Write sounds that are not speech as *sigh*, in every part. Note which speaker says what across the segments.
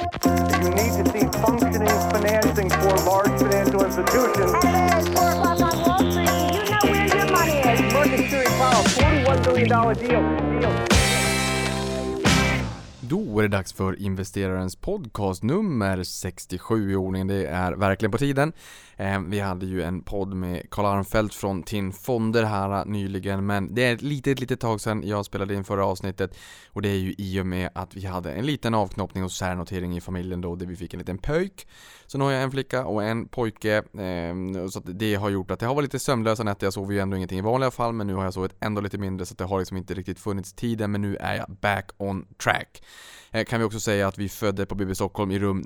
Speaker 1: You need to see functioning financing for large financial institutions.
Speaker 2: Hello, it's 4 o'clock on Wall Street. You know where your money is.
Speaker 1: Market Security Powell, $41 billion deal. deal.
Speaker 3: Då är det dags för investerarens podcast nummer 67 i ordningen. Det är verkligen på tiden. Ehm, vi hade ju en podd med Karl Armfelt från TIN Fonder här äh, nyligen, men det är ett litet, litet tag sedan jag spelade in förra avsnittet och det är ju i och med att vi hade en liten avknoppning och särnotering i familjen då, där vi fick en liten pöjk. Så nu har jag en flicka och en pojke, ehm, så det har gjort att det har varit lite sömnlösa nätter. Jag sover ju ändå ingenting i vanliga fall, men nu har jag sovit ändå lite mindre så det har liksom inte riktigt funnits tiden, men nu är jag back on track. Eh, kan vi också säga att vi födde på BB Stockholm i rum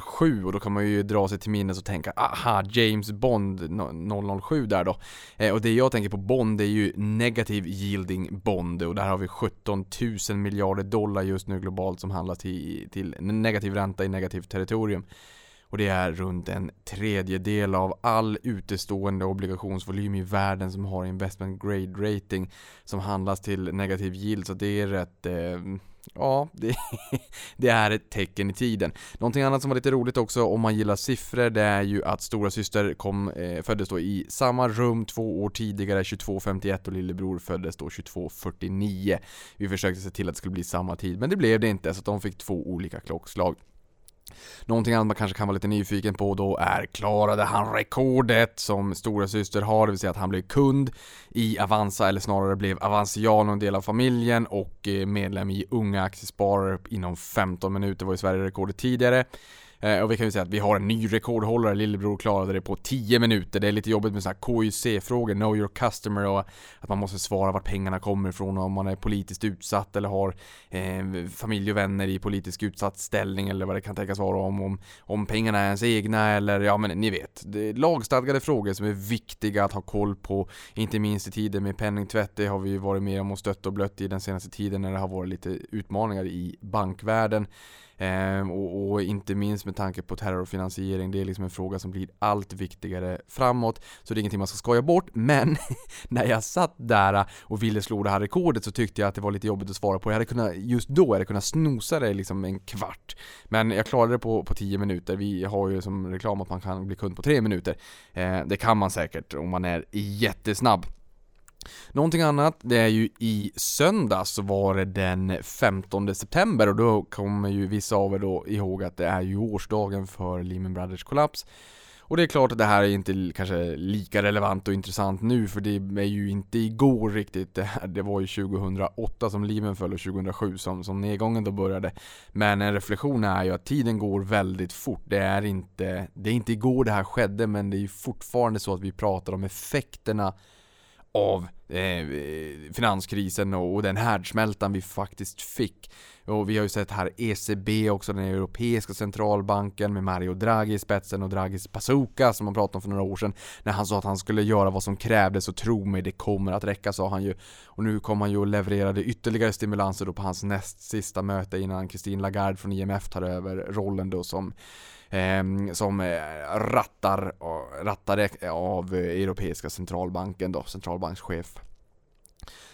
Speaker 3: 007 och då kan man ju dra sig till minnes och tänka aha, James Bond 007 där då. Eh, och det jag tänker på Bond är ju negativ yielding Bond och där har vi 17 000 miljarder dollar just nu globalt som handlas till, till negativ ränta i negativt territorium. Och det är runt en tredjedel av all utestående obligationsvolym i världen som har investment grade rating som handlas till negativ yield. Så det är rätt eh, Ja, det, *laughs* det, är ett tecken i tiden. Någonting annat som var lite roligt också om man gillar siffror det är ju att stora syster kom, eh, föddes då i samma rum två år tidigare, 22.51 och lillebror föddes då 22.49. Vi försökte se till att det skulle bli samma tid men det blev det inte så de fick två olika klockslag. Någonting annat man kanske kan vara lite nyfiken på då är klarade han rekordet som stora syster har, det vill säga att han blev kund i Avanza eller snarare blev Avanziano en del av familjen och eh, medlem i Unga Aktiesparare inom 15 minuter var ju Sverige rekordet tidigare. Eh, och vi kan ju säga att vi har en ny rekordhållare, lillebror klarade det på 10 minuter. Det är lite jobbigt med sådana här KYC-frågor, know your customer och att man måste svara vart pengarna kommer ifrån och om man är politiskt utsatt eller har eh, familj och vänner i politisk utsatt ställning eller vad det kan tänkas vara om, om, om pengarna är ens egna eller ja men ni vet. Det är lagstadgade frågor som är viktiga att ha koll på, inte minst i tider med penningtvätt. Det har vi ju varit med om och stött och blött i den senaste tiden när det har varit lite utmaningar i bankvärlden. Eh, och, och, inte minst med tanke på terrorfinansiering, det är liksom en fråga som blir allt viktigare framåt. Så det är ingenting man ska skoja bort, men *laughs* när jag satt där och ville slå det här rekordet så tyckte jag att det var lite jobbigt att svara på. Jag hade kunnat, just då hade jag kunnat snosa det liksom en kvart. Men jag klarade det på, på 10 minuter. Vi har ju som reklam att man kan bli kund på 3 minuter. Eh, det kan man säkert om man är jättesnabb. Någonting annat, det är ju i söndags så var det den 15 september och då kommer ju vissa av er då ihåg att det är ju årsdagen för Lehman Brothers kollaps. Och det är klart att det här är inte kanske lika relevant och intressant nu för det är ju inte igår riktigt. Det, här, det var ju 2008 som Lehman föll och 2007 som, som nedgången då började. Men en reflektion är ju att tiden går väldigt fort. Det är inte, det är inte igår det här skedde men det är ju fortfarande så att vi pratar om effekterna av eh, finanskrisen och, och den härdsmältan vi faktiskt fick. Och vi har ju sett här ECB också, den europeiska centralbanken med Mario Draghi i spetsen och Draghis bazooka som man pratade om för några år sedan. När han sa att han skulle göra vad som krävdes och tro mig, det kommer att räcka sa han ju. Och nu kom han ju och levererade ytterligare stimulanser då på hans näst sista möte innan Christine Lagarde från IMF tar över rollen då som Ehm, som eh, rattar, rattade eh, av Europeiska centralbanken då, centralbankschef.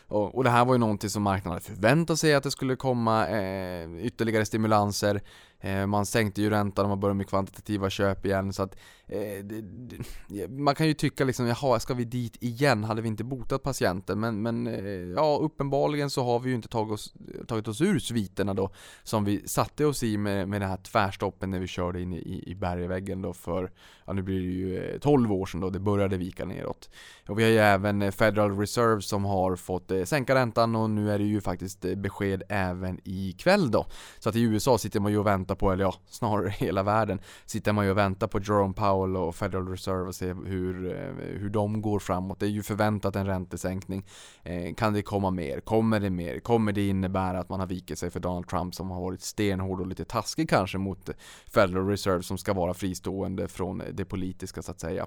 Speaker 3: Och, och, det här var ju någonting som marknaden förväntade sig att det skulle komma eh, ytterligare stimulanser. Eh, man sänkte ju räntan och man började med kvantitativa köp igen så att eh, man kan ju tycka liksom, jaha, ska vi dit igen? Hade vi inte botat patienten? Men, men eh, ja, uppenbarligen så har vi ju inte tagit oss, tagit oss ur sviterna då som vi satte oss i med, med den här tvärstoppen när vi körde in i, i bergväggen då för, ja nu blir det ju 12 år sedan då det började vika neråt. Och vi har ju även Federal Reserve som har fått sänka räntan och nu är det ju faktiskt besked även ikväll då. Så att i USA sitter man ju och väntar väntar på, eller ja, snarare *laughs* hela världen, sitter man ju och väntar på Jerome Powell och Federal Reserve och ser hur, eh, hur de går framåt. Det är ju förväntat en räntesänkning. Eh, kan det komma mer? Kommer det mer? Kommer det innebära att man har vikit sig för Donald Trump som har varit stenhård och lite taskig kanske mot Federal Reserve som ska vara fristående från det politiska så att säga.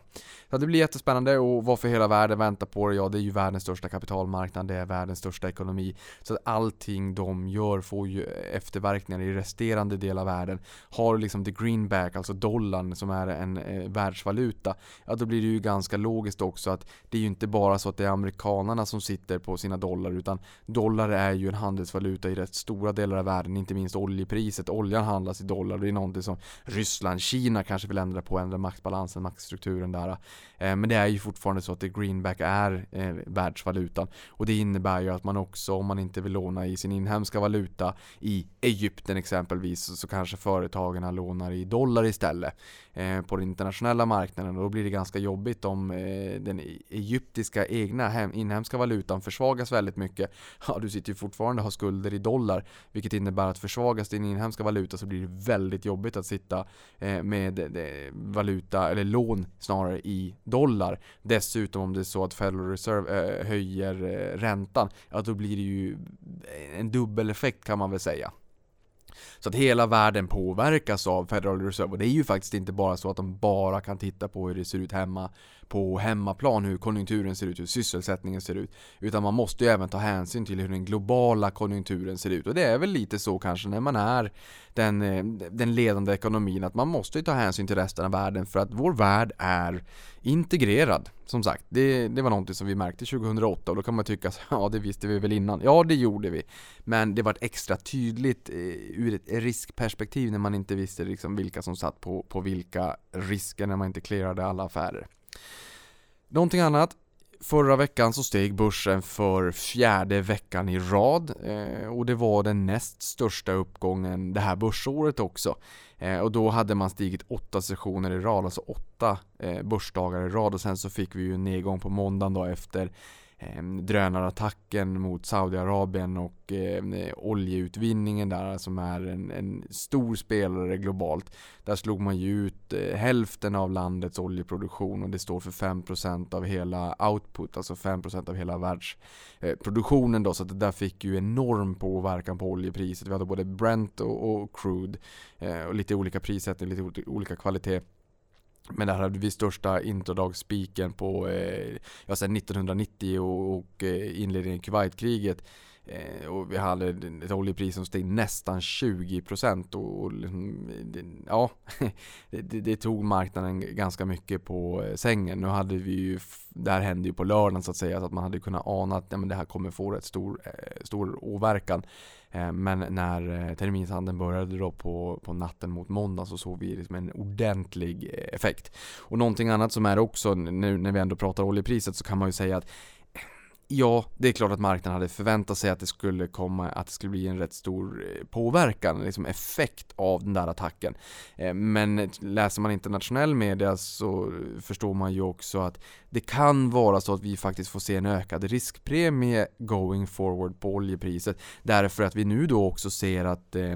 Speaker 3: Så det blir jättespännande och varför hela världen väntar på det? Ja, det är ju världens största kapitalmarknad, det är världens största ekonomi. Så att allting de gör får ju efterverkningar i resterande del av världen världen Har du liksom the greenback, alltså dollarn som är en eh, världsvaluta, ja då blir det ju ganska logiskt också att det är ju inte bara så att det är amerikanarna som sitter på sina dollar utan dollar är ju en handelsvaluta i rätt stora delar av världen, inte minst oljepriset. Oljan handlas i dollar, det är någonting som Ryssland, Kina kanske vill ändra på, ändra maktbalansen, maktstrukturen där. Eh, men det är ju fortfarande så att the greenback är eh, världsvalutan och det innebär ju att man också, om man inte vill låna i sin inhemska valuta i Egypten exempelvis, så kan kanske företagen lånar i dollar istället eh, på den internationella marknaden och då blir det ganska jobbigt om eh, den e-, egyptiska egna inhemska valutan försvagas väldigt mycket. *laughs* Ja, du sitter ju fortfarande och har skulder i dollar, vilket innebär att försvagas din inhemska valuta så blir det väldigt jobbigt att sitta eh, med eh, valuta, eller lån snarare, i dollar. Dessutom om det är så att Federal Reserve höjer räntan, ja då blir det ju en dubbeleffekt kan man väl säga. Så att hela världen påverkas av Federal Reserve och det är ju faktiskt inte bara så att de bara kan titta på hur det ser ut hemma på hemmaplan, hur konjunkturen ser ut, hur sysselsättningen ser ut. Utan man måste ju även ta hänsyn till hur den globala konjunkturen ser ut. Och det är väl lite så kanske när man är den, eh, den ledande ekonomin att man måste ju ta hänsyn till resten av världen för att vår värld är integrerad. Som sagt, det, det var någonting som vi märkte 2008 och då kan man tycka att *laughs* ja det visste vi väl innan. Ja det gjorde vi. Men det var extra tydligt eh, ur ett riskperspektiv när man inte visste liksom vilka som satt på, på vilka risker när man inte clearade alla affärer. Någonting annat Förra veckan så steg börsen för fjärde veckan i rad eh, och det var den näst största uppgången det här börsåret också. Eh, och då hade man stigit åtta sessioner i rad, alltså åtta eh, börsdagar i rad och sen så fick vi ju en nedgång på måndagen då efter Ehm, drönarattacken mot Saudiarabien och eh, oljeutvinningen där som är en, en, stor spelare globalt. Där slog man ju ut eh, hälften av landets oljeproduktion och det står för 5% av hela output, alltså 5% av hela världsproduktionen eh, då. Så det där fick ju enorm påverkan på oljepriset. Vi hade både Brent och, och crude eh, och lite olika prissättning, lite olika kvalitet. Men där hade vi största introdagsspiken på, eh, ja, sen 1990 och, och eh, inledningen i Kuwaitkriget. Eh, och vi hade ett oljepris som steg nästan 20% och, och liksom, det, ja, *laughs* det, det, tog marknaden ganska mycket på eh, sängen. Nu hade vi ju, det här hände ju på lördagen så att säga, så att man hade kunnat ana att ja, men det här kommer få rätt stor, eh, stor åverkan. Eh, men när eh, terminshandeln började då på, på natten mot måndag så såg vi liksom en ordentlig eh, effekt. Och någonting annat som är också, nu när vi ändå pratar oljepriset så kan man ju säga att Ja, det är klart att marknaden hade förväntat sig att det skulle komma, att det skulle bli en rätt stor eh, påverkan, liksom effekt av den där attacken. Eh, men läser man internationell media så förstår man ju också att det kan vara så att vi faktiskt får se en ökad riskpremie going forward på oljepriset. Därför att vi nu då också ser att eh,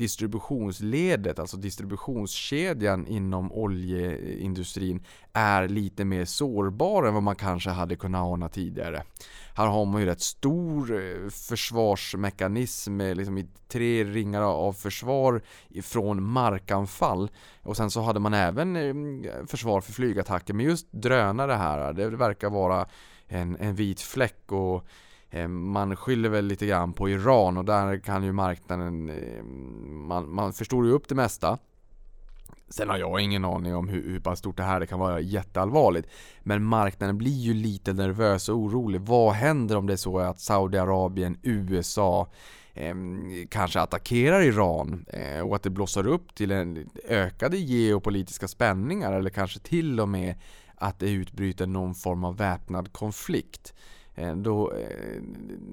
Speaker 3: distributionsledet, alltså distributionskedjan inom oljeindustrin är lite mer sårbar än vad man kanske hade kunnat ana tidigare. Här har man ju rätt stor eh, försvarsmekanism eh, liksom i tre ringar av försvar från markanfall. Och sen så hade man även eh, försvar för flygattacker. Men just drönare här, det verkar vara en, en vit fläck och Eh, man skyller väl lite grann på Iran och där kan ju marknaden, eh, man, man förstår ju upp det mesta. Sen har jag ingen aning om hur, hur pass stort det här det kan vara jätteallvarligt. Men marknaden blir ju lite nervös och orolig. Vad händer om det är så att Saudiarabien, USA, eh, kanske attackerar Iran eh, och att det blossar upp till en ökade geopolitiska spänningar eller kanske till och med att det utbryter någon form av väpnad konflikt. Eh, då, eh,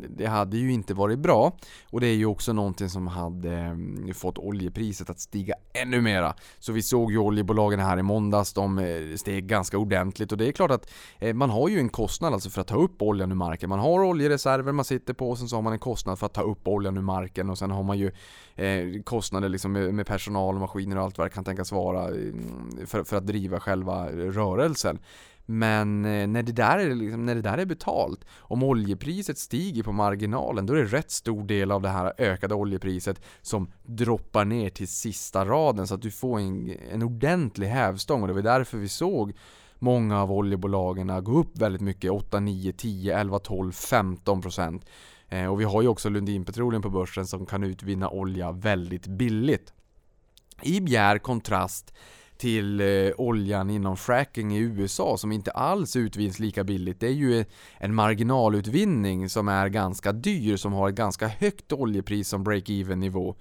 Speaker 3: det hade ju inte varit bra och det är ju också någonting som hade mm, fått oljepriset att stiga ännu mera. Så vi såg ju oljebolagen här i måndags, de eh, steg ganska ordentligt och det är klart att man har ju en kostnad alltså för att ta upp oljan ur marken. Man har oljereserver man sitter på och sen så har man en kostnad för att ta upp oljan ur marken och sen har man ju kostnader liksom med personal och maskiner och allt vad det kan tänkas vara mm, för, för att driva själva rörelsen. Men eh, när det, där är liksom, när det där är betalt, om oljepriset stiger på marginalen, då är det rätt stor del av det här ökade oljepriset som droppar ner till sista raden så att du får en, en ordentlig hävstång och det var därför vi såg många av oljebolagen gå upp väldigt mycket, 8, 9, 10, 11, 12, 15 procent. Eh, och vi har ju också Lundin Petroleum på börsen som kan utvinna olja väldigt billigt. I bjär kontrast till eh, oljan inom fracking i USA som inte alls utvinns lika billigt. Det är ju en marginalutvinning som är ganska dyr, som har ett ganska högt oljepris som break-even nivå.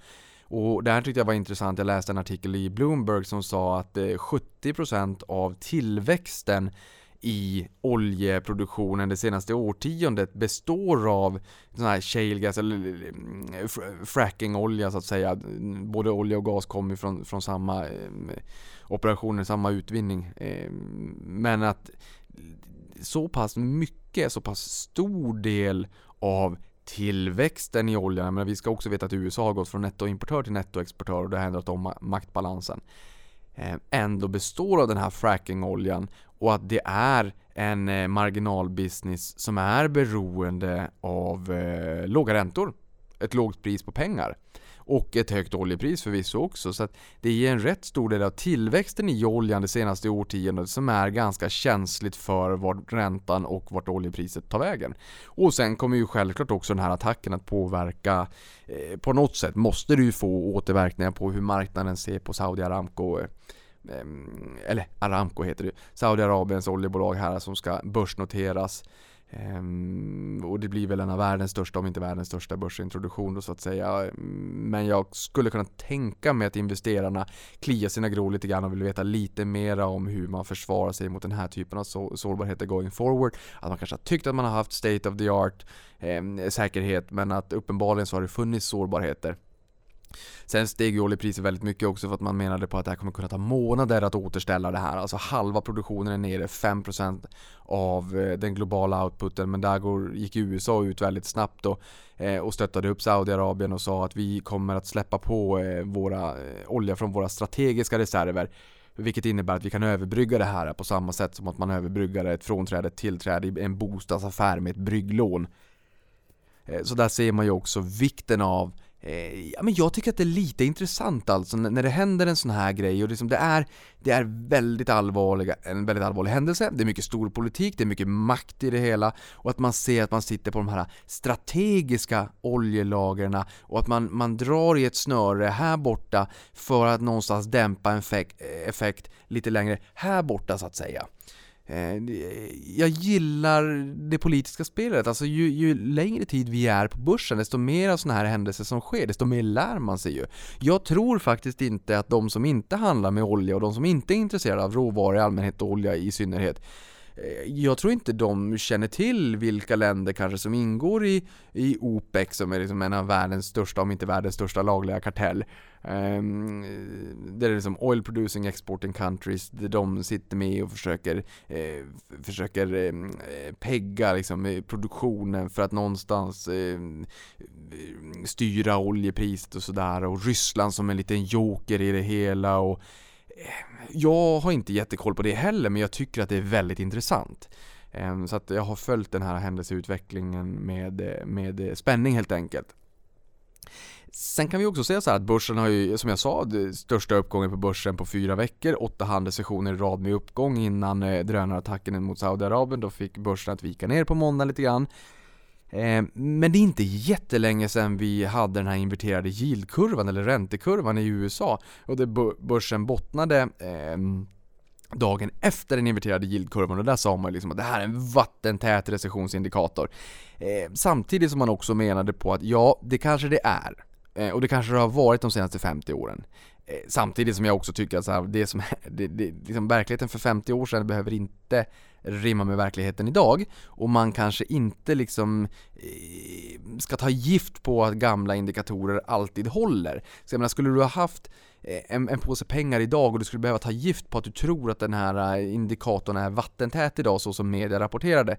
Speaker 3: Och det här tyckte jag var intressant. Jag läste en artikel i Bloomberg som sa att eh, 70% av tillväxten i oljeproduktionen det senaste årtiondet består av sån här shale gas eller frackingolja så att säga. Både olja och gas kommer från, från samma eh, operationer, samma utvinning. Eh, men att så pass mycket, så pass stor del av tillväxten i oljan, men vi ska också veta att USA har gått från nettoimportör till nettoexportör och det har ändrat om maktbalansen. Eh, ändå består av den här frackingoljan och att det är en eh, marginalbusiness som är beroende av låga räntor. Ett lågt pris på pengar. Och ett högt oljepris förvisso också. Så att det är en rätt stor del av tillväxten i oljan det senaste årtiondet som är ganska känsligt för vart räntan och vart oljepriset tar vägen. Och sen kommer ju självklart också den här attacken att påverka eh, på något sätt måste du ju få återverkningar på hur marknaden ser på Saudi Aramco eh, mm, eller Aramco heter det Saudiarabiens oljebolag här som ska börsnoteras Um, och det blir väl en av världens största, om inte världens största börsintroduktion då så att säga. Men jag skulle kunna tänka mig att investerarna kliar sina grov lite grann och vill veta lite mera om hur man försvarar sig mot den här typen av så sårbarheter going forward. Att man kanske har tyckt att man har haft state of the art eh, säkerhet men att uppenbarligen så har det funnits sårbarheter. Sen steg ju oljepriset väldigt mycket också för att man menade på att det här kommer kunna ta månader att återställa det här. Alltså halva produktionen är nere, 5% av eh, den globala outputen. Men där går, gick USA ut väldigt snabbt och, eh, och stöttade upp Saudiarabien och sa att vi kommer att släppa på eh, våra eh, olja från våra strategiska reserver. Vilket innebär att vi kan överbrygga det här på samma sätt som att man överbryggar ett frånträde, ett tillträde i en bostadsaffär med ett brygglån. Eh, så där ser man ju också vikten av Eh, ja, men jag tycker att det är lite intressant alltså när det händer en sån här grej och liksom det, är, det är väldigt allvarliga, en väldigt allvarlig händelse, det är mycket stor politik, det är mycket makt i det hela och att man ser att man sitter på de här strategiska oljelagren och att man, man drar i ett snöre här borta för att någonstans dämpa en effekt, effekt lite längre här borta så att säga. Eh, jag gillar det politiska spelet, alltså ju, ju, längre tid vi är på börsen desto mer av sådana här händelser som sker, desto mer lär man sig ju. Jag tror faktiskt inte att de som inte handlar med olja och de som inte är intresserade av råvaror i allmänhet och olja i synnerhet eh, jag tror inte de känner till vilka länder kanske som ingår i, i OPEC som är liksom en av världens största, om inte världens största lagliga kartell. Um, det är liksom oil producing exporting countries, där de sitter med och försöker, eh, försöker ehm, eh, pegga liksom, produktionen för att någonstans eh, styra oljepriset och sådär och Ryssland som en liten joker i det hela och eh, jag har inte jättekoll på det heller, men jag tycker att det är väldigt intressant. Ehm, så att jag har följt den här händelseutvecklingen med, med spänning helt enkelt. Sen kan vi också säga så att börsen har ju, som jag sa, största uppgången på börsen på fyra veckor, åtta handelssessioner i rad med uppgång innan eh, drönarattacken mot Saudiarabien. Då fick börsen att vika ner på måndag lite grann. Eh, men det är inte jättelänge sedan vi hade den här inverterade yieldkurvan eller räntekurvan i USA och det börsen bottnade ehm, dagen efter den inverterade yieldkurvan och där sa man liksom att det här är en vattentät recessionsindikator. Eh, samtidigt som man också menade på att ja, det kanske det är. Eh, och det kanske det har varit de senaste 50 åren. Eh, samtidigt som jag också tycker att så här, det som, *laughs* det, det, liksom verkligheten för 50 år sedan behöver inte rimma med verkligheten idag och man kanske inte liksom eh, ska ta gift på att gamla indikatorer alltid håller. Så jag menar, skulle du ha haft eh, en, en påse pengar idag och du skulle behöva ta gift på att du tror att den här eh, indikatorn är vattentät idag så som media rapporterade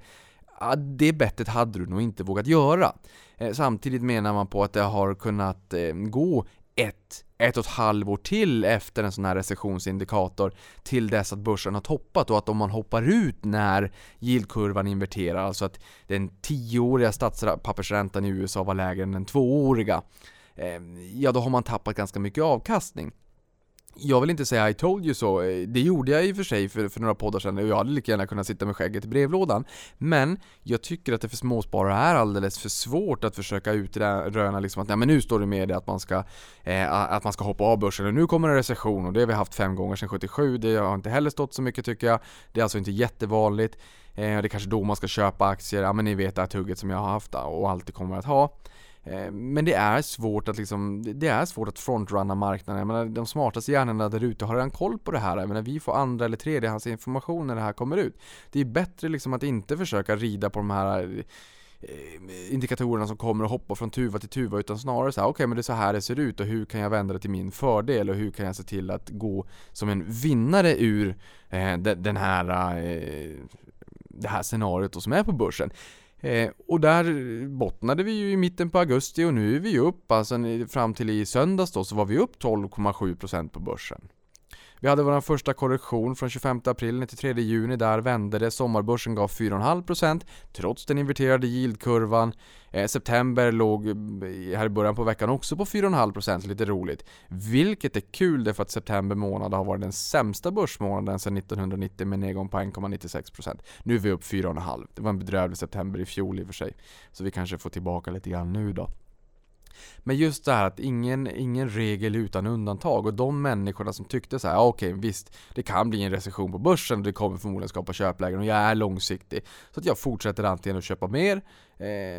Speaker 3: Ja, det bettet hade du nog inte vågat göra. Eh, samtidigt menar man på att det har kunnat eh, gå ett, ett och ett halvår till efter en sån här recessionsindikator till dess att börsen har toppat och att om man hoppar ut när yieldkurvan inverterar, alltså att den tioåriga statspappersräntan i USA var lägre än den tvååriga, eh, ja då har man tappat ganska mycket avkastning jag vill inte säga I told you so, eh, det gjorde jag i och för sig för, för några poddar sedan och jag hade lika gärna kunnat sitta med skägget i brevlådan. Men jag tycker att det för småsparare är alldeles för svårt att försöka utröna liksom att nej, men nu står det med det att man ska eh, att man ska hoppa av börsen och nu kommer en recession och det har vi haft fem gånger sedan 77. Det har inte heller stått så mycket tycker jag. Det är alltså inte jättevanligt. Eh, det är kanske då man ska köpa aktier, ja men ni vet det här tugget som jag har haft och alltid kommer att ha. Eh, men det är svårt att liksom, det är svårt att frontrunna marknaden. Jag menar, de smartaste hjärnorna där ute har redan koll på det här. Jag menar, vi får andra eller tredjehandsinformation när det här kommer ut. Det är bättre liksom att inte försöka rida på de här eh, indikatorerna som kommer och hoppar från tuva till tuva utan snarare så här, okej okay, men det är så här det ser ut och hur kan jag vända det till min fördel och hur kan jag se till att gå som en vinnare ur eh, den här eh, det här scenariot som är på börsen. Eh, och där bottnade vi ju i mitten på augusti och nu är vi ju upp, alltså fram till i söndags då så var vi upp 12,7% på börsen. Vi hade vår första korrektion från 25 april till 3 juni. Där vände det. Sommarbörsen gav 4,5% trots den inverterade yieldkurvan. Eh, september låg eh, här i början på veckan också på 4,5% lite roligt. Vilket är kul därför att september månad har varit den sämsta börsmånaden sedan 1990 med nedgång på 1,96%. Nu är vi upp 4,5%. Det var en bedrövlig september i fjol i och för sig. Så vi kanske får tillbaka lite grann nu då. Men just det här att ingen, ingen regel utan undantag och de människorna som tyckte så här, okej okay, visst, det kan bli en recession på börsen och det kommer förmodligen skapa köplägen och jag är långsiktig. Så att jag fortsätter antingen att köpa mer eh,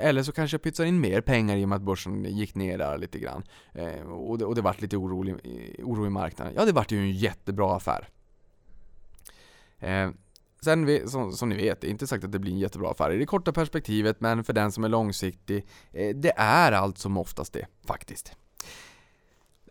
Speaker 3: eller så kanske jag pytsar in mer pengar i och med att börsen gick ner där lite grann. Eh, och, det, och det vart lite eh, oro i marknaden. Ja, det vart ju en jättebra affär. Eh, Sen, som, som, ni vet, det är inte sagt att det blir en jättebra affär i det korta perspektivet, men för den som är långsiktig, eh, det är allt som oftast det, faktiskt.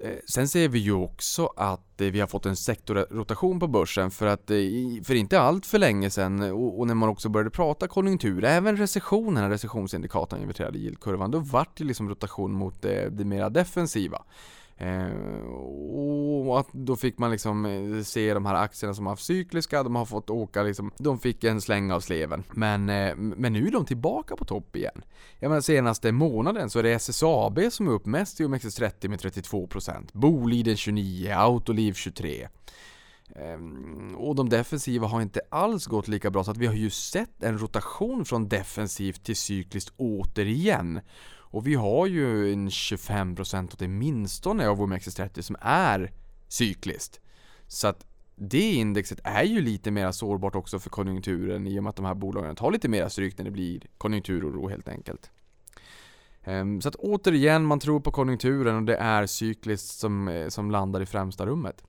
Speaker 3: Eh, sen ser vi ju också att eh, vi har fått en sektorrotation på börsen för att eh, för inte allt för länge sedan och när man också började prata konjunktur, även recessionen, recessionsindikatorn inverterade yieldkurvan, då vart det liksom rotation mot det, det mera defensiva. Eh, och att då fick man liksom eh, se de här aktierna som har haft cykliska, de har fått åka liksom, de fick en släng av sleven. Men, eh, men nu är de tillbaka på topp igen. Jag menar senaste månaden så är det SSAB som är upp mest i OMXS30 med 32%, Boliden 29%, Autoliv 23%. Ehm, och de defensiva har inte alls gått lika bra så att vi har ju sett en rotation från defensivt till cykliskt återigen. Och vi har ju en 25% åtminstone av OMXS30 som är cykliskt. Så att det indexet är ju lite mer sårbart också för konjunkturen i och med att de här bolagen tar lite mer stryk när det blir konjunkturoro helt enkelt. Ehm, så att återigen, man tror på konjunkturen och det är cykliskt som, eh, som landar i främsta rummet.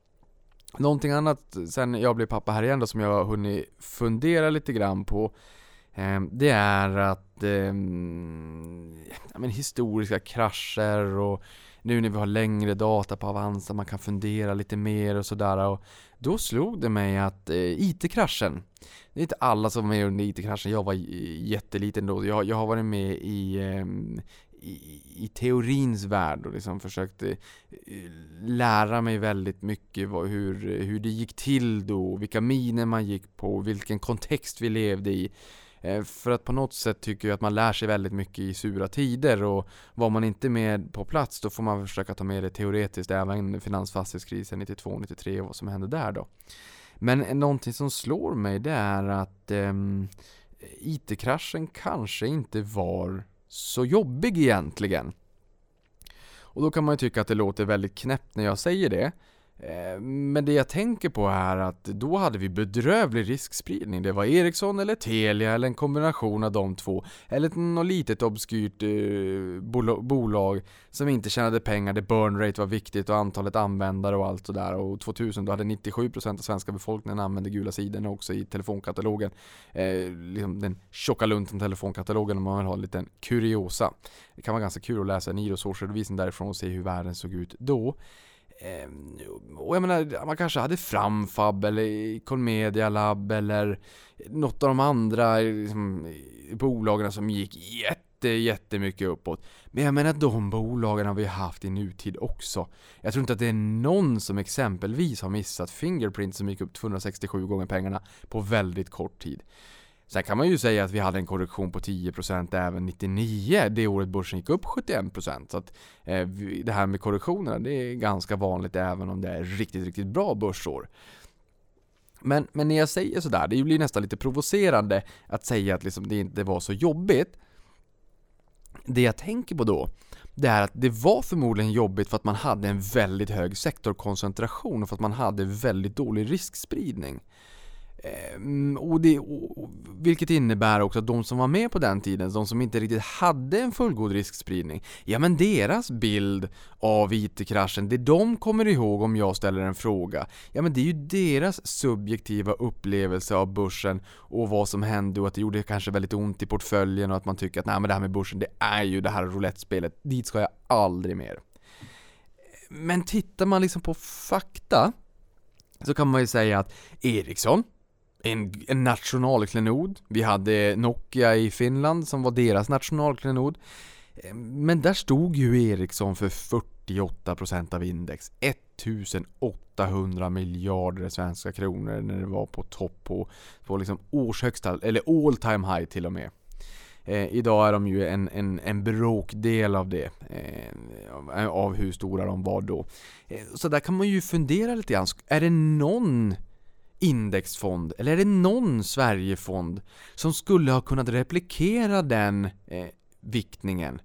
Speaker 3: Någonting annat sen jag blev pappa här igen då som jag har hunnit fundera lite grann på Ehm, det är att eh, ja, men historiska krascher och nu när vi har längre data på Avanza, man kan fundera lite mer och sådär. Och då slog det mig att eh, IT-kraschen, det är inte alla som var med under IT-kraschen, jag var jätteliten då. Jag, jag har varit med i, eh, i, i, teorins värld och liksom försökte eh, lära mig väldigt mycket vad, hur, hur det gick till då, vilka miner man gick på, vilken kontext vi levde i. Eh, för att på något sätt tycker jag att man lär sig väldigt mycket i sura tider och var man inte med på plats då får man försöka ta med det teoretiskt även finansfastighetskrisen 92-93 och vad som hände där då. Men någonting som slår mig det är att eh, IT-kraschen kanske inte var så jobbig egentligen. Och då kan man ju tycka att det låter väldigt knäppt när jag säger det. Eh, men det jag tänker på är att då hade vi bedrövlig riskspridning. Det var Ericsson eller Telia eller en kombination av de två. Eller något litet obskyrt eh, bolag som inte tjänade pengar, där burn rate var viktigt och antalet användare och allt sådär. Och 2000 då hade 97% av svenska befolkningen använde gula sidorna också i telefonkatalogen. Eh, liksom den tjocka lunten telefonkatalogen om man vill ha en liten kuriosa. Det kan vara ganska kul att läsa en Iros årsredovisning därifrån och se hur världen såg ut då. Ehm, och jag menar, man kanske hade Framfab eller Colmedia Lab eller något av de andra liksom, bolagen som gick jätte, jättemycket uppåt. Men jag menar de bolagen har vi haft i nutid också. Jag tror inte att det är någon som exempelvis har missat Fingerprint som gick upp 267 gånger pengarna på väldigt kort tid. Sen kan man ju säga att vi hade en korrektion på 10% även 99, det året börsen gick upp 71%. Så att eh, det här med korrektionerna, det är ganska vanligt även om det är riktigt, riktigt bra börsår. Men, men när jag säger sådär, det blir nästan lite provocerande att säga att liksom det inte var så jobbigt. Det jag tänker på då, det är att det var förmodligen jobbigt för att man hade en väldigt hög sektorkoncentration och för att man hade väldigt dålig riskspridning. Ehm, och det, och, vilket innebär också att de som var med på den tiden, de som inte riktigt hade en fullgod riskspridning, ja men deras bild av IT-kraschen, det de kommer ihåg om jag ställer en fråga, ja men det är ju deras subjektiva upplevelse av börsen och vad som hände och att det gjorde kanske väldigt ont i portföljen och att man tycker att nej men det här med börsen, det är ju det här roulette-spelet, dit ska jag aldrig mer. Men tittar man liksom på fakta så kan man ju säga att Ericsson en, en nationalklenod. Vi hade Nokia i Finland som var deras nationalklenod. Eh, men där stod ju Ericsson för 48% av index. 1800 miljarder svenska kronor när det var på topp på, på liksom årshögsta, eller all time high till och med. Eh, idag är de ju en, en, en bråkdel av det, eh, av hur stora de var då. Eh, så där kan man ju fundera lite grann. Är det någon indexfond, eller är det någon Sverigefond som skulle ha kunnat replikera den eh, viktningen?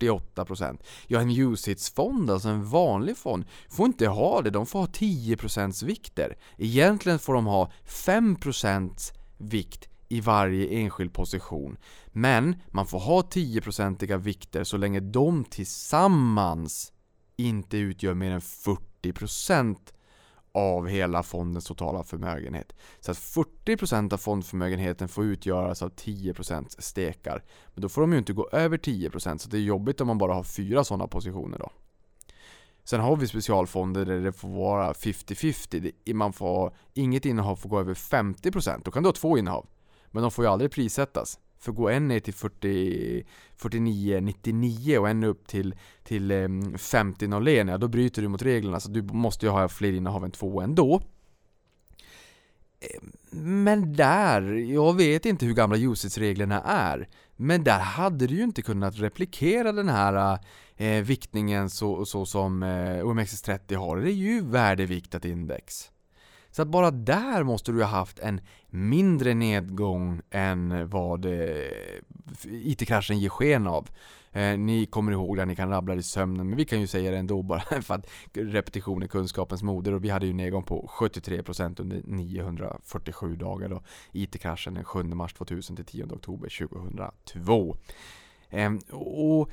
Speaker 3: 48%. Ja, en UCITS-fond, alltså en vanlig fond, får inte ha det. De får ha 10% vikter. Egentligen får de ha 5% vikt i varje enskild position. Men man får ha 10% vikter så länge de tillsammans inte utgör mer än 40% av hela fondens totala förmögenhet. Så att 40% av fondförmögenheten får utgöras av 10% stekar. Men då får de ju inte gå över 10% så det är jobbigt om man bara har fyra sådana positioner då. Sen har vi specialfonder där det får vara 50-50. Man får, inget innehav får gå över 50%. Då kan du ha två innehav. Men de får ju aldrig prissättas. För går en ner till 40, 49, 99 och en upp till, till 50 01, ja då bryter du mot reglerna så du måste ju ha fler innehav än två ändå. Eh, men där, jag vet inte hur gamla usage-reglerna är, men där hade du ju inte kunnat replikera den här eh, viktningen så, så som eh, OMXS30 har. Det är ju värdeviktat index. Så att bara där måste du ha haft en mindre nedgång än vad eh, IT-kraschen ger sken av. Eh, ni kommer ihåg det, ni kan rabbla i sömnen, men vi kan ju säga det ändå bara *laughs* för att repetition är kunskapens moder och vi hade ju nedgång på 73% under 947 dagar då. IT-kraschen den 7 mars 2000 till 10 oktober 2002. Eh, och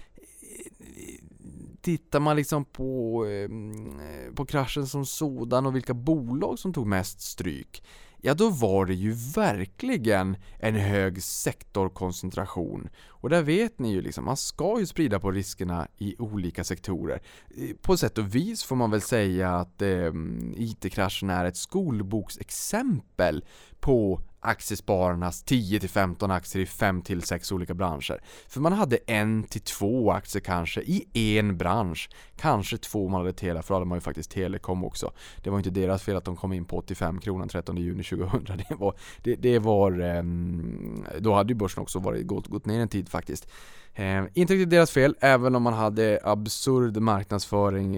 Speaker 3: tittar man liksom på, ehm, eh, på kraschen som sådan och vilka bolag som tog mest stryk ja då var det ju verkligen en hög sektorkoncentration. Och där vet ni ju liksom, man ska ju sprida på riskerna i olika sektorer. Eh, på sätt och vis får man väl säga att eh, IT-kraschen är ett skolboksexempel på aktiespararnas 10-15 aktier i 5-6 olika branscher. För man hade en till två aktier kanske i en bransch. Kanske två man hade Telia, för de har ju faktiskt Telekom också. Det var inte deras fel att de kom in på 85 kronor 13 juni 2000. *laughs* Det var, det, det var ehm, då hade ju börsen också varit, gått, gått ner en tid faktiskt. Eh, inte riktigt deras fel, även om man hade absurd marknadsföring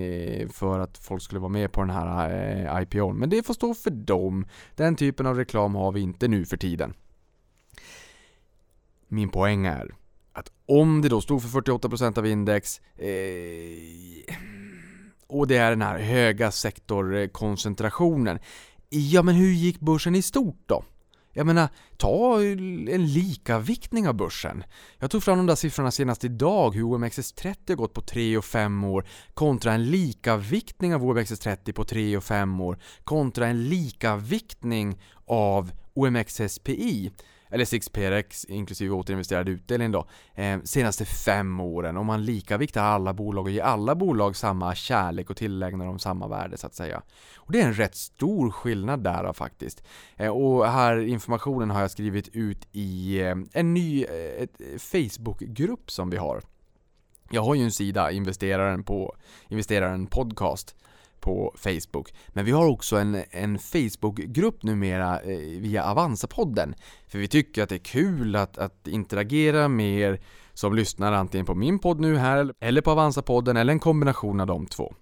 Speaker 3: för att folk skulle vara med på den här eh, IPOn. Men det får stå för dem. Den typen av reklam har vi inte nu för tiden. Min poäng är att om det då stod för 48% av index eh, och det är den här höga sektorkoncentrationen. Ja, men hur gick börsen i stort då? Jag menar, ta en likaviktning av börsen. Jag tog fram de där siffrorna senast idag, hur OMXS30 har gått på 3 och 5 år kontra en likaviktning av OMXS30 på 3 och 5 år kontra en likaviktning av OMXSPI eller 6PRX inklusive återinvesterad utdelning då, eh, senaste fem åren. Om man likaviktar alla bolag och ger alla bolag samma kärlek och tillägnar dem samma värde så att säga. Och det är en rätt stor skillnad där faktiskt. Eh, och här informationen har jag skrivit ut i eh, en ny eh, eh, Facebookgrupp som vi har. Jag har ju en sida, investeraren på investeraren podcast på Facebook. Men vi har också en, en Facebookgrupp numera eh, via Avanza-podden. För vi tycker att det är kul att, att interagera med er som lyssnar antingen på min podd nu här eller på Avanza-podden eller en kombination av de två.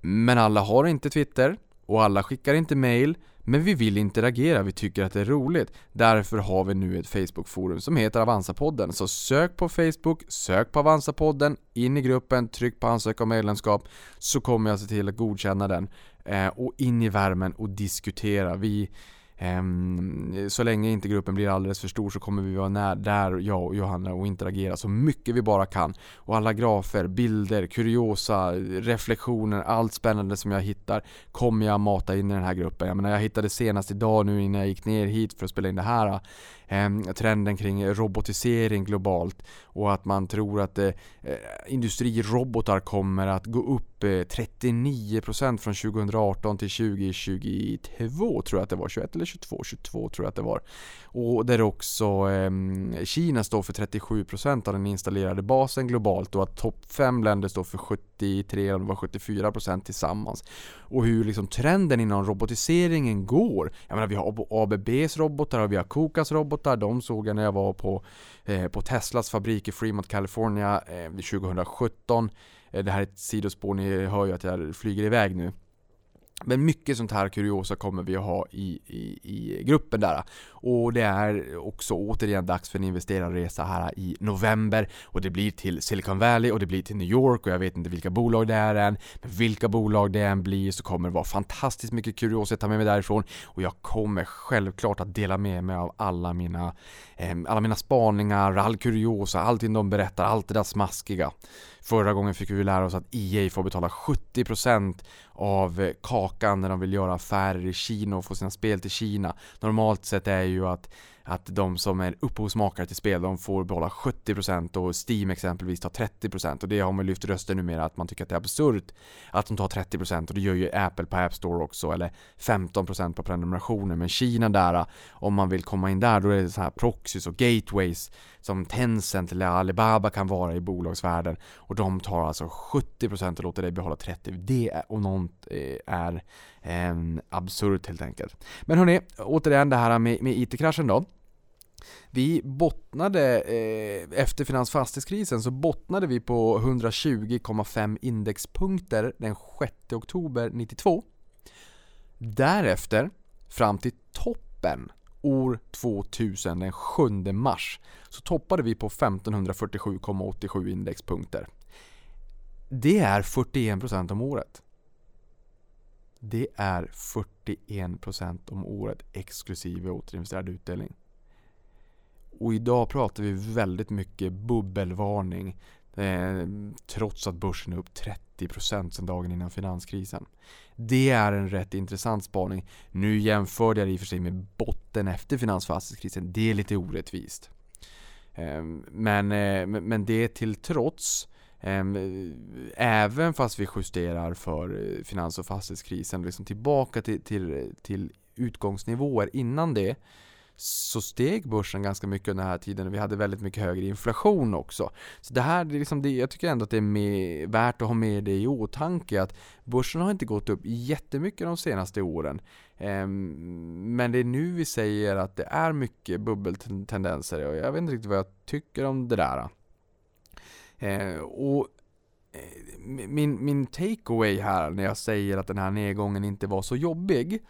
Speaker 3: Men alla har inte Twitter och alla skickar inte mail men vi vill interagera, vi tycker att det är roligt. Därför har vi nu ett Facebookforum som heter Avanza-podden. Så sök på Facebook, sök på Avanza-podden, in i gruppen, tryck på ansöka om medlemskap så kommer jag se till att godkänna den. Eh, och in i värmen och diskutera. Vi Ehm, så länge inte gruppen blir alldeles för stor så kommer vi vara när, där, jag och Johanna, och interagera så mycket vi bara kan. Och alla grafer, bilder, kuriosa, reflektioner, allt spännande som jag hittar kommer jag mata in i den här gruppen. Jag menar, jag hittade senast idag nu innan jag gick ner hit för att spela in det här Ehm, trenden kring robotisering globalt och att man tror att eh, eh industrirobotar kommer att gå upp eh, 39% från 2018 till 2022 tror jag att det var, 21 eller 22, 22 tror jag att det var. Och där också eh, Kina står för 37% av den installerade basen globalt och att topp 5 länder står för 73 eller 74% tillsammans. Och hur liksom trenden inom robotiseringen går. Jag menar vi har ABBs robotar och vi har Kokas robotar. De såg jag när jag var på, eh, på Teslas fabrik i Fremont, California eh, 2017. Eh, det här är ett sidospår, ni hör ju att jag flyger iväg nu. Men mycket sånt här kuriosa kommer vi att ha i, i, i gruppen där. Och det är också återigen dags för en investerarresa här i november. Och det blir till Silicon Valley och det blir till New York och jag vet inte vilka bolag det är än. Men vilka bolag det än blir så kommer det vara fantastiskt mycket kuriosa att ta med mig därifrån. Och jag kommer självklart att dela med mig av alla mina, eh, alla mina spaningar, all kuriosa, allting de berättar, allt det där smaskiga. Förra gången fick vi lära oss att EA får betala 70% av eh, kakan när de vill göra affärer i Kina och få sina spel till Kina. Normalt sett är ju att att de som är upphovsmakare till spel, de får behålla 70% och Steam exempelvis tar 30% och det har man lyft röster numera att man tycker att det är absurt att de tar 30% och det gör ju Apple på App Store också eller 15% på prenumerationer. Men Kina där, om man vill komma in där då är det så här proxys och gateways som Tencent eller Alibaba kan vara i bolagsvärlden. Och de tar alltså 70% och låter dig behålla 30% det är, och något eh, är eh, absurt helt enkelt. Men hörni, återigen det här med, med IT-kraschen då vi bottnade, eh, efter finansfastighetskrisen så bottnade vi på 120,5 indexpunkter den 6 oktober 92. Därefter, fram till toppen år 2000 den 7 mars, så toppade vi på 1547,87 indexpunkter. Det är 41% om året. Det är 41% om året exklusive återinvesterad utdelning. Och idag pratar vi väldigt mycket bubbelvarning. Eh, trots att börsen är upp 30% sedan dagen innan finanskrisen. Det är en rätt intressant spaning. Nu jämförde jag det i och för sig med botten efter finansfastighetskrisen. Det är lite orättvist. Eh, men, eh, men det till trots Ehm, även fast vi justerar för eh, finans och fastighetskrisen liksom tillbaka till, till, till utgångsnivåer innan det så steg börsen ganska mycket under den här tiden och vi hade väldigt mycket högre inflation också. Så det här, det är liksom det, jag tycker ändå att det är med, värt att ha med det i åtanke att börsen har inte gått upp jättemycket de senaste åren. Ehm, men det är nu vi säger att det är mycket bubbeltendenser och jag vet inte riktigt vad jag tycker om det där. Eh, och eh, min, min takeaway här när jag säger att den här nedgången inte var så jobbig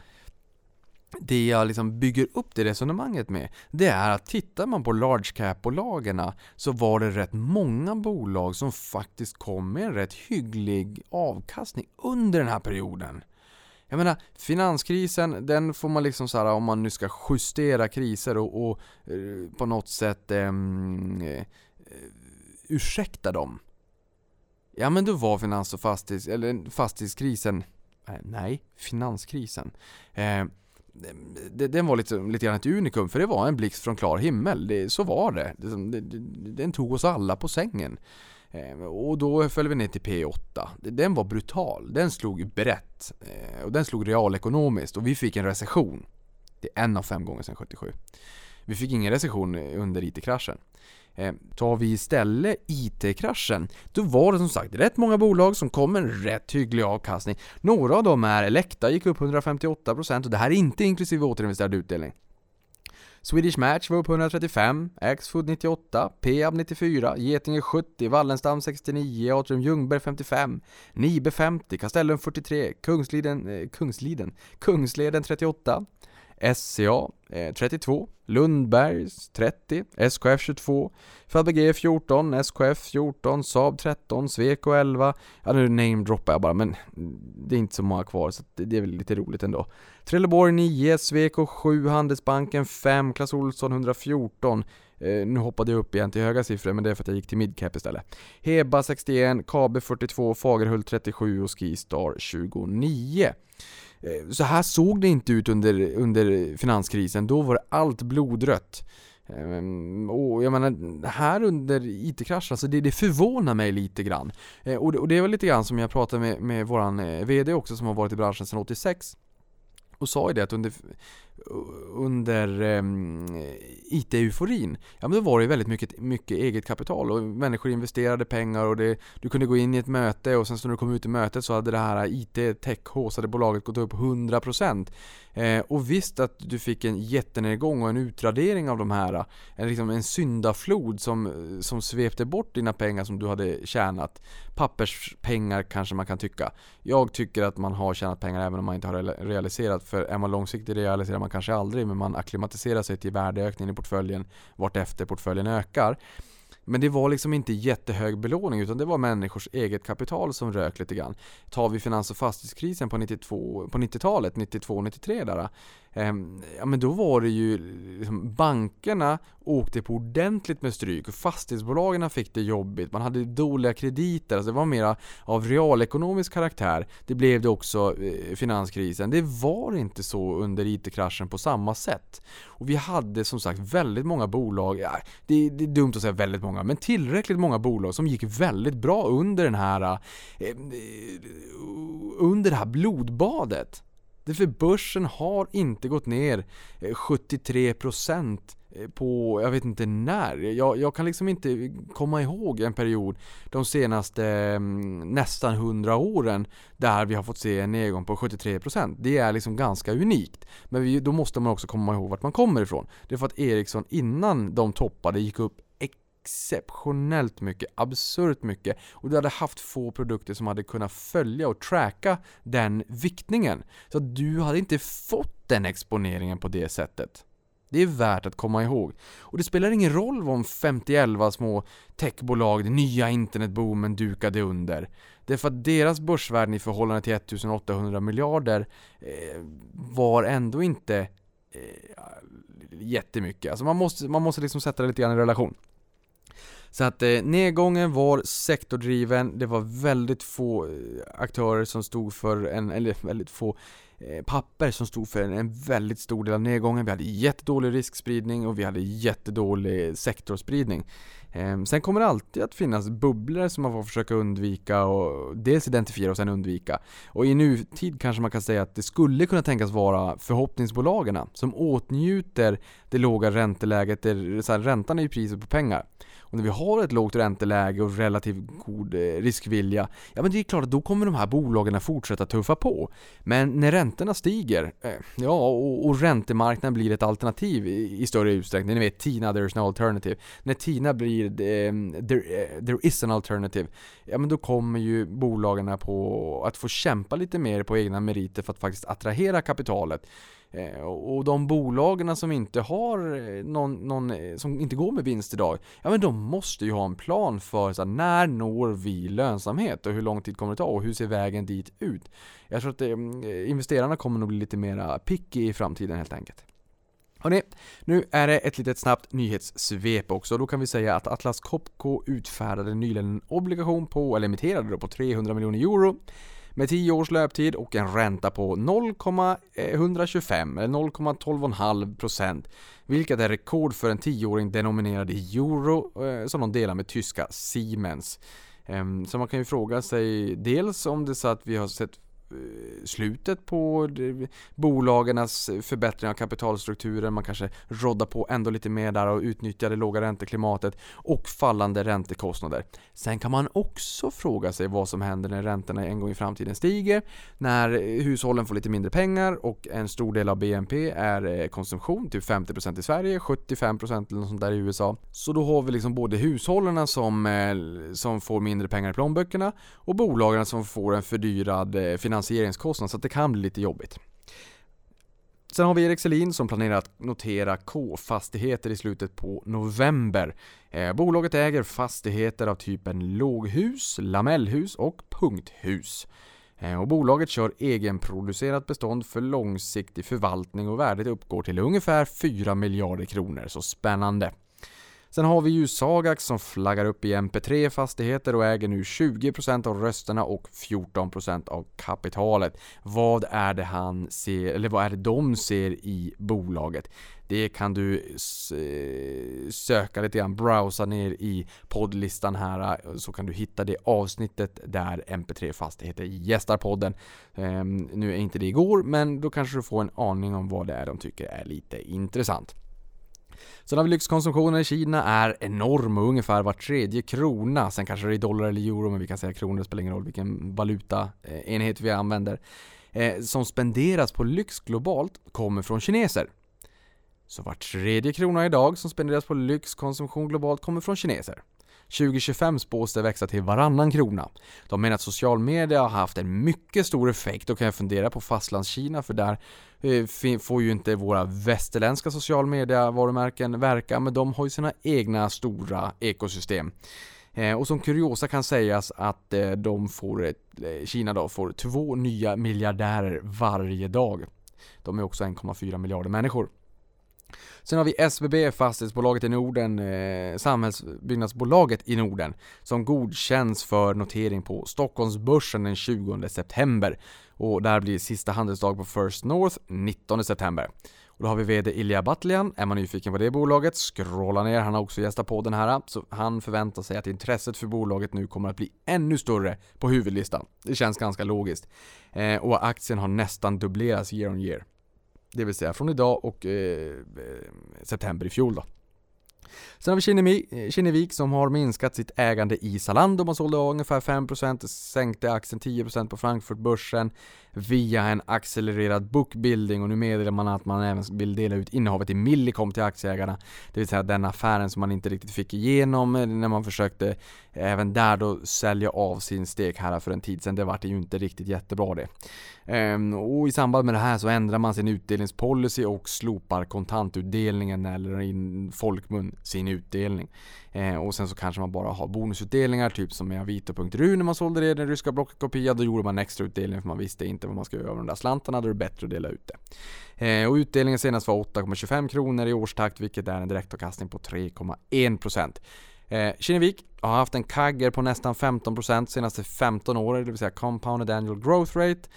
Speaker 3: det jag liksom bygger upp det resonemanget med, det är att tittar man på large cap-bolagen så var det rätt många bolag som faktiskt kom med en rätt hygglig avkastning under den här perioden. Jag menar, finanskrisen, den får man liksom så här, om man nu ska justera kriser och, och eh, på något sätt ehm, eh, ursäkta dem. Ja men då var finans och fastighets, eller fastighetskrisen, eh, nej, finanskrisen. Eh, den var lite, lite grann ett unikum för det var en blixt från klar himmel. Det, så var det. det, det den tog oss alla på sängen. Eh, och då föll vi ner till P8. Den var brutal. Den slog brett. Eh, och den slog realekonomiskt och vi fick en recession. Det är en av fem gånger sedan 77. Vi fick ingen recession under IT-kraschen. Eh, tar vi istället IT-kraschen, då var det som sagt rätt många bolag som kom med en rätt hygglig avkastning. Några av dem är Elekta gick upp 158% och det här är inte inklusive återinvesterad utdelning. Swedish Match var upp 135, Axfood 98, Peab 94, Getinge 70, Wallenstam 69, Atrium Ljungberg 55, Nibe 50, Castellum 43, Kungsliden, eh, Kungsliden, Kungsleden 38, SCA 32, eh, Lundbergs 30, SKF 22, Fabege 14, SKF 14, Saab 13, Sweco 11. Ja nu namedroppar jag bara men det är inte så många kvar så det är väl lite roligt ändå. Trelleborg 9, Sweco 7, Handelsbanken 5, Clas Ohlson 114. Eh, nu hoppade jag upp igen till höga siffror men det är för att jag gick till midcap istället. Heba 61, Kabe 42, Fagerhult 37 och Skistar 29. Eh, så här såg det inte ut under, under finanskrisen, då var allt blodrött. Ehm, och jag menar, här under IT-kraschen, alltså det, det förvånar mig lite grann. Eh, och det, och det var lite grann som jag pratade med, med våran eh, VD också som har varit i branschen sedan 86 och sa ju det att under, under um, IT-euforin, ja men då var det väldigt mycket, mycket eget kapital och människor investerade pengar och det, du kunde gå in i ett möte och sen så när du kom ut i mötet så hade det här IT Tech haussade bolaget gått upp 100% eh, och visst att du fick en jättenedgång och en utradering av de här, en, liksom en syndaflod som, som svepte bort dina pengar som du hade tjänat. Papperspengar kanske man kan tycka. Jag tycker att man har tjänat pengar även om man inte har realiserat för är man långsiktig realiserar man kanske aldrig men man akklimatiserar sig till värdeökningen i portföljen vartefter portföljen ökar. Men det var liksom inte jättehög belåning utan det var människors eget kapital som rök lite grann. Tar vi finans och fastighetskrisen på, 92, på 90-talet, 92-93 där. Ehm, ja men då var det ju liksom, bankerna åkte på ordentligt med stryk och fastighetsbolagen fick det jobbigt. Man hade dåliga krediter, alltså det var mera av realekonomisk karaktär. Det blev det också eh, finanskrisen. Det var inte så under IT-kraschen på samma sätt. Och vi hade som sagt väldigt många bolag, ja, det, det, är dumt att säga väldigt många, men tillräckligt många bolag som gick väldigt bra under den här eh, eh under det här blodbadet. Därför börsen har inte gått ner eh, 73% eh, på, jag vet inte när. Jag, jag, kan liksom inte komma ihåg en period de senaste mm, nästan 100 åren där vi har fått se en nedgång på 73%. Det är liksom ganska unikt. Men vi, då måste man också komma ihåg vart man kommer ifrån. Det är för att Ericsson innan de toppade gick upp exceptionellt mycket, absurt mycket och du hade haft få produkter som hade kunnat följa och tracka den viktningen. Så att du hade inte fått den exponeringen på det sättet. Det är värt att komma ihåg. Och det spelar ingen roll om 51 små techbolag, den nya internetboomen dukade under. Det är för att deras börsvärden i förhållande till 1800 miljarder eh, var ändå inte eh, jättemycket. Alltså man måste, man måste liksom sätta det lite grann i relation. Så att eh, nedgången var sektordriven, det var väldigt få eh, aktörer som stod för en, eller *laughs* väldigt få eh, papper som stod för en, en, väldigt stor del av nedgången. Vi hade jättedålig riskspridning och vi hade jättedålig sektorspridning. Eh, sen kommer det alltid att finnas bubblor som man får försöka undvika och dels identifiera och sen undvika. Och i nutid kanske man kan säga att det skulle kunna tänkas vara förhoppningsbolagen som åtnjuter det låga ränteläget, där, så här, räntan är ju priset på pengar. Och när vi har ett lågt ränteläge och relativt god eh, riskvilja, ja men det är klart att då kommer de här bolagen att fortsätta tuffa på. Men när räntorna stiger, eh, ja och, och räntemarknaden blir ett alternativ i, i, större utsträckning, ni vet TINA, there's no alternative. När TINA blir ehm, there, eh, there is an alternative, ja men då kommer ju bolagen på att få kämpa lite mer på egna meriter för att faktiskt attrahera kapitalet. Eh, och de bolagen som inte har eh, någon, någon, eh, som inte går med vinst idag, ja men de måste ju ha en plan för så här, när når vi lönsamhet och hur lång tid kommer det ta och hur ser vägen dit ut? Jag tror att eh, mm, eh investerarna kommer nog bli lite mera picky i framtiden helt enkelt. Hörrni, nu är det ett litet snabbt nyhetssvep också. Då kan vi säga att Atlas Copco utfärdade nyligen en obligation på, eller emitterade då på 300 miljoner euro med 10 års löptid och en ränta på 0,125 eh, eller 0,12,5% vilket är rekord för en 10-åring denominerad i euro eh, som de delar med tyska Siemens. Ehm, så man kan ju fråga sig dels om det är så att vi har sett Eh, slutet på bolagens förbättring av kapitalstrukturen, man kanske roddar på ändå lite mer där och utnyttjar det låga ränteklimatet och fallande räntekostnader. Sen kan man också fråga sig vad som händer när räntorna en gång i framtiden stiger, när hushållen får lite mindre pengar och en stor del av BNP är eh, konsumtion, typ 50% i Sverige, 75% eller något sånt där i USA. Så då har vi liksom både hushållen som, eh, som får mindre pengar i plånböckerna och bolagen som får en fördyrad finans finansieringskostnad så att det kan bli lite jobbigt. Sen har vi Erik Selin som planerar att notera K-fastigheter i slutet på november. Eh, bolaget äger fastigheter av typen låghus, lamellhus och punkthus. Eh, och bolaget kör egenproducerat bestånd för långsiktig förvaltning och värdet uppgår till ungefär 4 miljarder kronor, så spännande. Sen har vi ju Sagax som flaggar upp i MP3 Fastigheter och äger nu 20% av rösterna och 14% av kapitalet. Vad är det han ser, eller vad är det de ser i bolaget? Det kan du eh, söka lite grann, browsa ner i poddlistan här så kan du hitta det avsnittet där MP3 Fastigheter gästar podden. Ehm, nu är inte det igår, men då kanske du får en aning om vad det är de tycker är lite intressant. Sen har vi lyxkonsumtionen i Kina är enorm och ungefär var tredje krona, sen kanske det är dollar eller euro men vi kan säga kronor, det spelar ingen roll vilken valutaenhet eh, vi använder, eh, som spenderas på lyx globalt kommer från kineser. Så var tredje krona idag som spenderas på lyxkonsumtion globalt kommer från kineser. 2025 spås det växa till varannan krona. De menar att social media har haft en mycket stor effekt och kan jag fundera på fastlandskina för där eh, får ju inte våra västerländska social media varumärken verka men de har ju sina egna stora ekosystem. Eh, och som kuriosa kan sägas att eh, de får, Kina då får två nya miljardärer varje dag. De är också 1,4 miljarder människor. Sen har vi SBB, fastighetsbolaget i Norden, eh, samhällsbyggnadsbolaget i Norden, som godkänns för notering på Stockholmsbörsen den 20 september. Och där blir sista handelsdag på First North 19 september. Och då har vi VD Ilja Batljan. Är man nyfiken på det bolaget, scrolla ner. Han har också gästat på den här. Så han förväntar sig att intresset för bolaget nu kommer att bli ännu större på huvudlistan. Det känns ganska logiskt. Eh, och aktien har nästan dubblerats year on year. Det vill säga från idag och eh, eh, september i fjol då. Sen har vi eh, Kinnevik som har minskat sitt ägande i Zalando. Man sålde ungefär 5%, sänkte aktien 10% på Frankfurtbörsen via en accelererad bookbuilding och nu meddelar man att man även vill dela ut innehavet i Millicom till aktieägarna. Det vill säga den affären som man inte riktigt fick igenom eh, när man försökte eh, även där då sälja av sin stek här för en tid sedan. Det vart ju inte riktigt jättebra det. Ehm, och i samband med det här så ändrar man sin utdelningspolicy och slopar kontantutdelningen eller i folkmun sin utdelning. Ehm, och sen så kanske man bara har bonusutdelningar, typ som med Avito.ru när man sålde det, den ryska blocket kopia. Då gjorde man extra utdelning för man visste inte vad man ska göra med de där slantarna. Då är det bättre att dela ut det. Eh, och utdelningen senast var 8,25 kronor i årstakt, vilket är en direktavkastning på 3,1%. Eh, Kinnevik har haft en kagger på nästan 15% senaste 15 åren, det vill säga compounded annual growth rate.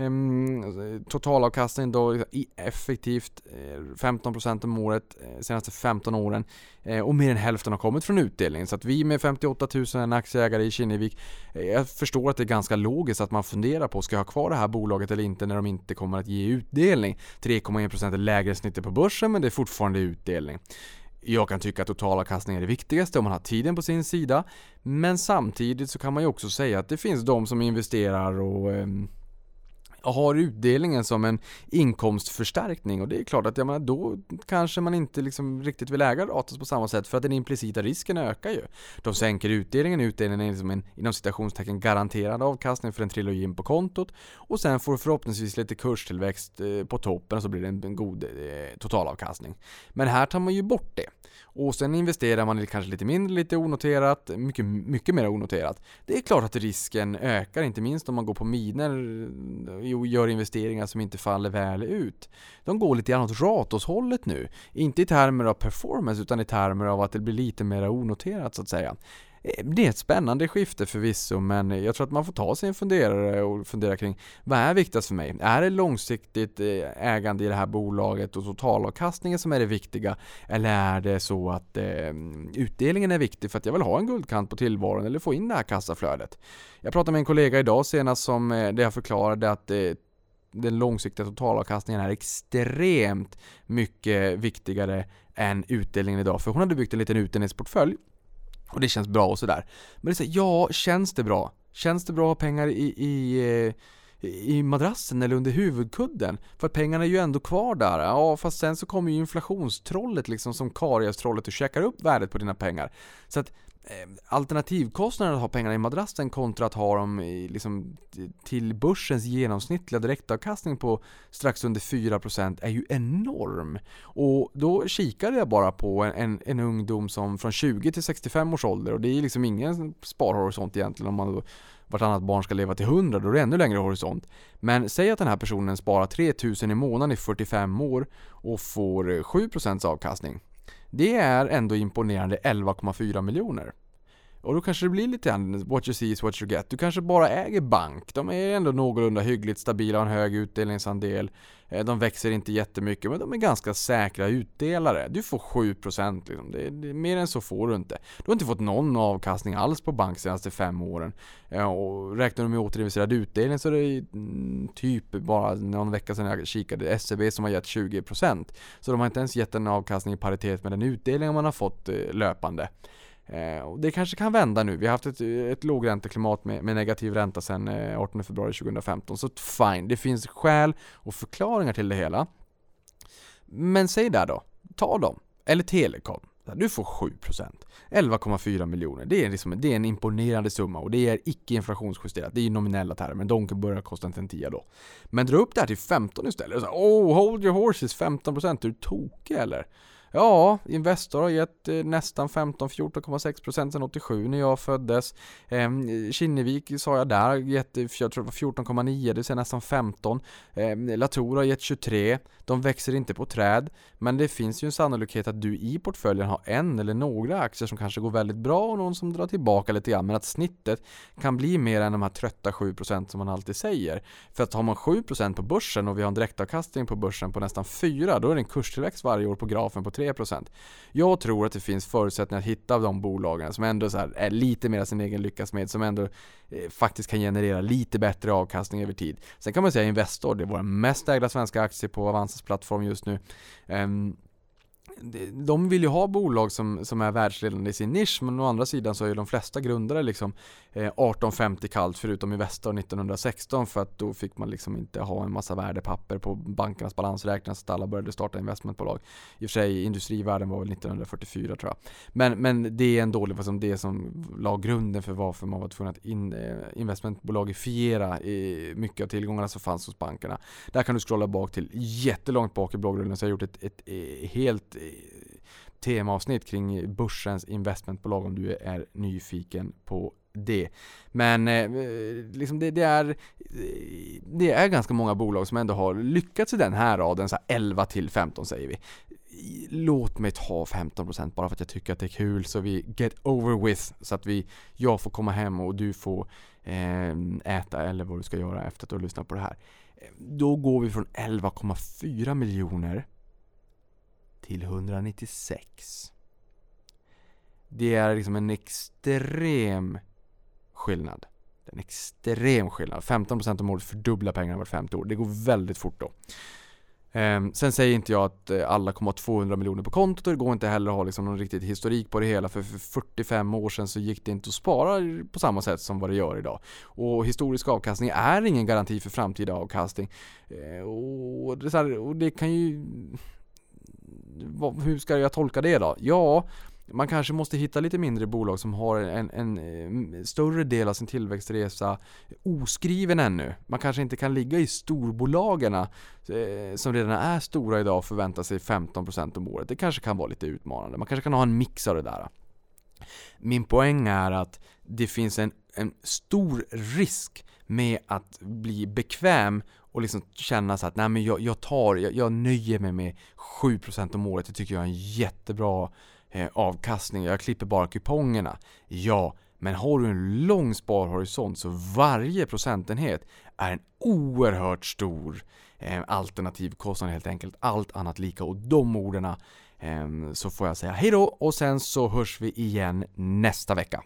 Speaker 3: Ehm, alltså, totalavkastning då effektivt eh, 15% om året de senaste 15 åren eh, och mer än hälften har kommit från utdelning. Så att vi med 58 000 aktieägare i Kinnevik, jag förstår att det är ganska logiskt att man funderar på, ska jag ha kvar det här bolaget eller inte när de inte kommer att ge utdelning? 3,1% är lägre snittet på börsen men det är fortfarande utdelning. Jag kan tycka att totalavkastning är det viktigaste om man har tiden på sin sida. Men samtidigt så kan man ju också säga att det finns de som investerar och ehm, har utdelningen som en inkomstförstärkning och det är klart att jag menar, då kanske man inte liksom riktigt vill äga Ratos på samma sätt för att den implicita risken ökar ju. De sänker utdelningen, utdelningen är liksom en inom citationstecken garanterad avkastning för den trillar in på kontot och sen får du förhoppningsvis lite kurstillväxt eh, på toppen och så blir det en god eh, totalavkastning. Men här tar man ju bort det. Och sen investerar man kanske lite mindre, lite onoterat, mycket, mycket mer onoterat. Det är klart att risken ökar, inte minst om man går på miner eh, och gör investeringar som inte faller väl ut. De går lite grann åt Ratos-hållet nu. Inte i termer av performance, utan i termer av att det blir lite mer onoterat så att säga. Eh, det är ett spännande skifte förvisso men jag tror att man får ta sig en funderare och fundera kring vad är viktigast för mig? Är det långsiktigt eh, ägande i det här bolaget och totalavkastningen som är det viktiga? Eller är det så att eh, utdelningen är viktig för att jag vill ha en guldkant på tillvaron eller få in det här kassaflödet? Jag pratade med en kollega idag senast som eh, där jag förklarade att eh, den långsiktiga totalavkastningen är extremt mycket viktigare än utdelningen idag. För hon hade byggt en liten utdelningsportfölj och det känns bra och sådär. Men det är så, ja, känns det bra? Känns det bra att ha pengar i, i eh, i madrassen eller under huvudkudden. För att pengarna är ju ändå kvar där. Ja, fast sen så kommer ju inflationstrollet liksom som kariastrollet och käkar upp värdet på dina pengar. Så att Ehm, alternativkostnaden att ha pengarna i madrassen kontra att ha dem i, liksom, till börsens genomsnittliga direktavkastning på strax under 4% är ju enorm. Och då kikade jag bara på en, en, en ungdom som från 20 till 65 års ålder och det är liksom ingen sparhorisont egentligen om man då vartannat barn ska leva till 100, då är det ännu längre horisont. Men säg att den här personen sparar 3000 i månaden i 45 år och får 7% avkastning. Det är ändå imponerande 11,4 miljoner. Och då kanske det blir lite grann what you see is what you get. Du kanske bara äger bank. De är ändå någorlunda hyggligt stabila och har en hög utdelningsandel. Eh, de växer inte jättemycket men de är ganska säkra utdelare. Du får 7% liksom. det, det, mer än så får du inte. Du har inte fått någon avkastning alls på bank de senaste fem åren. Eh, och räknar du med återinvesterad utdelning så är det mm, typ bara någon vecka sedan jag kikade SEB som har gett 20%. Så de har inte ens gett en avkastning i paritet med den utdelning man har fått eh, löpande. Eh, och det kanske kan vända nu. Vi har haft ett, ett lågränteklimat med, med negativ ränta sedan eh, 18 februari 2015. Så fine, det finns skäl och förklaringar till det hela. Men säg där då, ta dem. Eller telekom. Du får 7%. 11,4 miljoner. Det är, liksom, det är en imponerande summa och det är icke inflationsjusterat. Det är nominella termer. De kan börja kosta en tia då. Men dra upp det här till 15 istället. Så, oh, hold your horses, 15%. Är du tokig eller? Ja, Investor har gett eh, nästan 15, 14,6% sedan 87 när jag föddes. Eh, Kinnevik sa jag där, gett, eh, jag tror det 14,9, det vill säga nästan 15. Eh, Latour har gett 23. De växer inte på träd, men det finns ju en sannolikhet att du i portföljen har en eller några aktier som kanske går väldigt bra och någon som drar tillbaka lite grann, men att snittet kan bli mer än de här trötta 7% som man alltid säger. För att har man 7% på börsen och vi har en direktavkastning på börsen på nästan 4, då är det en kurstillväxt varje år på grafen på 3%. Jag tror att det finns förutsättningar att hitta de bolagen som ändå så är lite mer sin egen lyckas med, som ändå eh, faktiskt kan generera lite bättre avkastning över tid. Sen kan man säga Investor, det är vår mest ägda svenska aktie på Avanzas plattform just nu. Um, de vill ju ha bolag som, som är världsledande i sin nisch men å andra sidan så är ju de flesta grundare liksom eh, 1850 kallt förutom i 1916 för att då fick man liksom inte ha en massa värdepapper på bankernas balansräkningar så att alla började starta investmentbolag. I och för sig industrivärden var väl 1944 tror jag. Men, men det är en dålig, liksom det som la grunden för varför man var tvungen att in, eh, investmentbolagifiera i mycket av tillgångarna som fanns hos bankerna. Där kan du scrolla bak till jättelångt bak i bloggrullen så jag har gjort ett, ett, ett helt temaavsnitt kring börsens investmentbolag om du är nyfiken på det. Men eh, liksom det, det, är, det är ganska många bolag som ändå har lyckats i den här raden, så här 11 till 15 säger vi. Låt mig ta 15% bara för att jag tycker att det är kul så vi get over with så att vi, jag får komma hem och du får eh, äta eller vad du ska göra efter att du har lyssnat på det här. Då går vi från 11,4 miljoner till 196. Det är liksom en extrem skillnad. En extrem skillnad. 15% om året fördubblar pengarna vart femte år. Det går väldigt fort då. Ehm, sen säger inte jag att eh, alla kommer ha 200 miljoner på kontot och det går inte heller att ha liksom någon riktig historik på det hela för 45 år sedan så gick det inte att spara på samma sätt som vad det gör idag. Och historisk avkastning är ingen garanti för framtida avkastning. Ehm, och, det, här, och det kan ju hur ska jag tolka det då? Ja, man kanske måste hitta lite mindre bolag som har en, en, eh, större del av sin tillväxtresa oskriven ännu. Man kanske inte kan ligga i storbolagen eh, som redan är stora idag och förvänta sig 15% om året. Det kanske kan vara lite utmanande. Man kanske kan ha en mix av det där. Min poäng är att det finns en, en stor risk med att bli bekväm och liksom känna så att nej men jag, jag tar, jag, jag nöjer mig med 7% om året. Det tycker jag är en jättebra eh, avkastning. Jag klipper bara kupongerna. Ja, men har du en lång sparhorisont så varje procentenhet är en oerhört stor eh, alternativkostnad helt enkelt. Allt annat lika och de orden eh, så får jag säga hej då och sen så hörs vi igen nästa vecka.